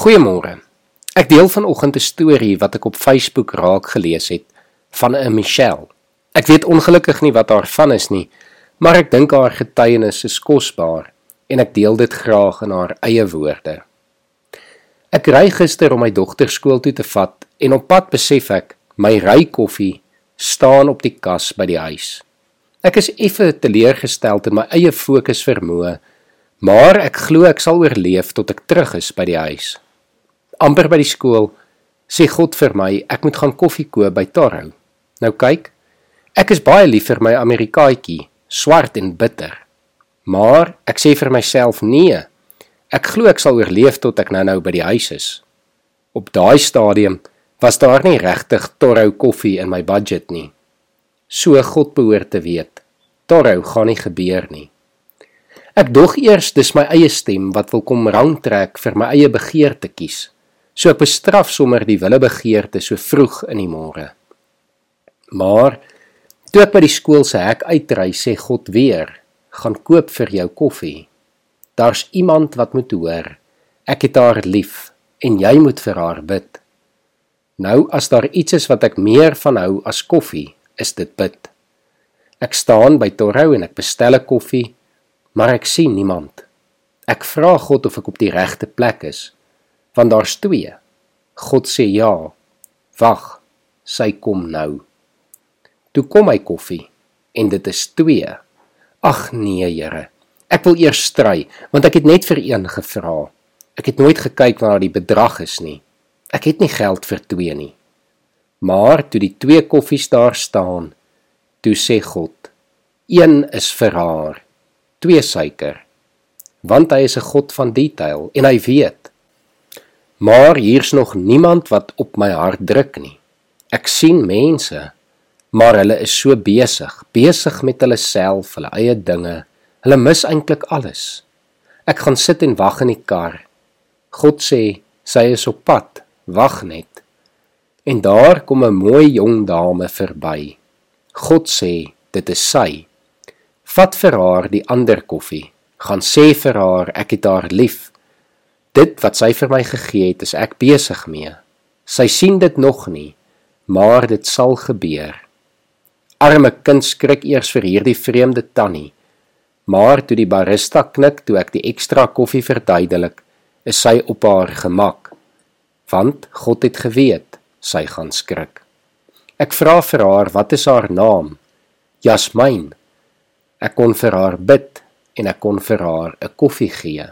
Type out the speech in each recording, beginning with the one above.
Goeiemôre. Ek deel vanoggend 'n storie wat ek op Facebook raak gelees het van 'n Michelle. Ek weet ongelukkig nie wat daarvan is nie, maar ek dink haar getuienis is kosbaar en ek deel dit graag in haar eie woorde. Ek ry gister om my dogter skool toe te vat en op pad besef ek my ry koffie staan op die kas by die huis. Ek is effe teleurgesteld in my eie fokus vermoë Maar ek glo ek sal oorleef tot ek terug is by die huis. Amper by die skool sê God vir my ek moet gaan koffie koop by Taro. Nou kyk, ek is baie lief vir my Amerikaatjie, swart en bitter. Maar ek sê vir myself nee. Ek glo ek sal oorleef tot ek nou-nou by die huis is. Op daai stadium was daar nie regtig Taro koffie in my budget nie. So God behoort te weet. Taro gaan nie gebeur nie. Ek dog eers dis my eie stem wat wil kom rang trek vir my eie begeerte kies. So ek bestraf sommer die wille begeerte so vroeg in die môre. Maar toe ek by die skool se hek uitry, sê God weer: "Gaan koop vir jou koffie. Daar's iemand wat moet hoor. Ek het haar lief en jy moet vir haar bid." Nou as daar iets is wat ek meer van hou as koffie, is dit bid. Ek staan by Torrou en ek bestel 'n koffie maar ek sien niemand. Ek vra God of ek op die regte plek is, want daar's twee. God sê ja. Wag, sy kom nou. Toe kom my koffie en dit is twee. Ag nee, Here. Ek wil eers stry, want ek het net vir een gevra. Ek het nooit gekyk na die bedrag is nie. Ek het nie geld vir twee nie. Maar toe die twee koffies daar staan, toe sê God: "Een is vir haar." twee suiker want hy is 'n God van detail en hy weet maar hier's nog niemand wat op my hart druk nie. Ek sien mense maar hulle is so besig besig met hulle self hulle eie dinge. Hulle mis eintlik alles. Ek gaan sit en wag in die kar. God sê sy is op pad wag net. En daar kom 'n mooi jong dame verby. God sê dit is sy. Vat vir haar die ander koffie. Gaan sê vir haar ek het haar lief. Dit wat sy vir my gegee het, is ek besig mee. Sy sien dit nog nie, maar dit sal gebeur. Arme kind skrik eers vir hierdie vreemde tannie. Maar toe die barista knik toe ek die ekstra koffie verduidelik, is sy op haar gemak. Want God het geweet sy gaan skrik. Ek vra vir haar, wat is haar naam? Jasmin. Ek kon vir haar bid en ek kon vir haar 'n koffie gee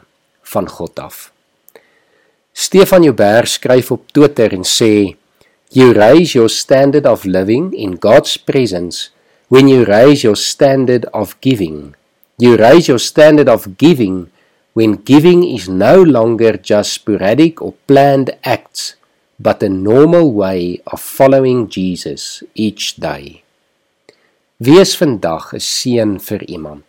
van God af. Stefan Joubert skryf op Twitter en sê: You raise your standard of living in God's presence when you raise your standard of giving. You raise your standard of giving when giving is no longer just sporadic or planned acts, but a normal way of following Jesus each day. Wees vandag 'n seën vir iemand.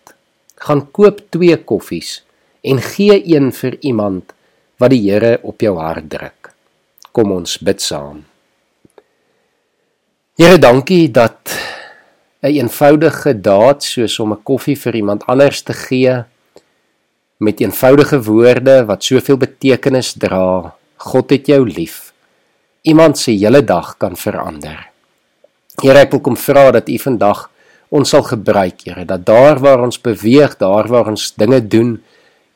Gaan koop 2 koffies en gee een vir iemand wat die Here op jou hart druk. Kom ons bid saam. Here, dankie dat 'n een eenvoudige daad soos om 'n koffie vir iemand anders te gee met eenvoudige woorde wat soveel betekenis dra. God het jou lief. Iemand se hele dag kan verander. Here, ek wil kom vra dat U vandag ons sal gebruik, Here, dat daar waar ons beweeg, daar waar ons dinge doen,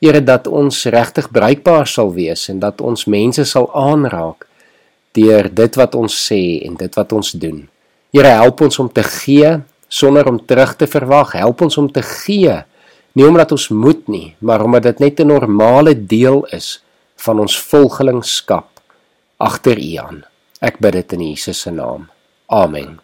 Here, dat ons regtig bruikbaar sal wees en dat ons mense sal aanraak deur dit wat ons sê en dit wat ons doen. Here, help ons om te gee sonder om terug te verwag. Help ons om te gee nie omdat ons moet nie, maar omdat dit net 'n normale deel is van ons volgelingskap agter U aan. Ek bid dit in Jesus se naam. Amen.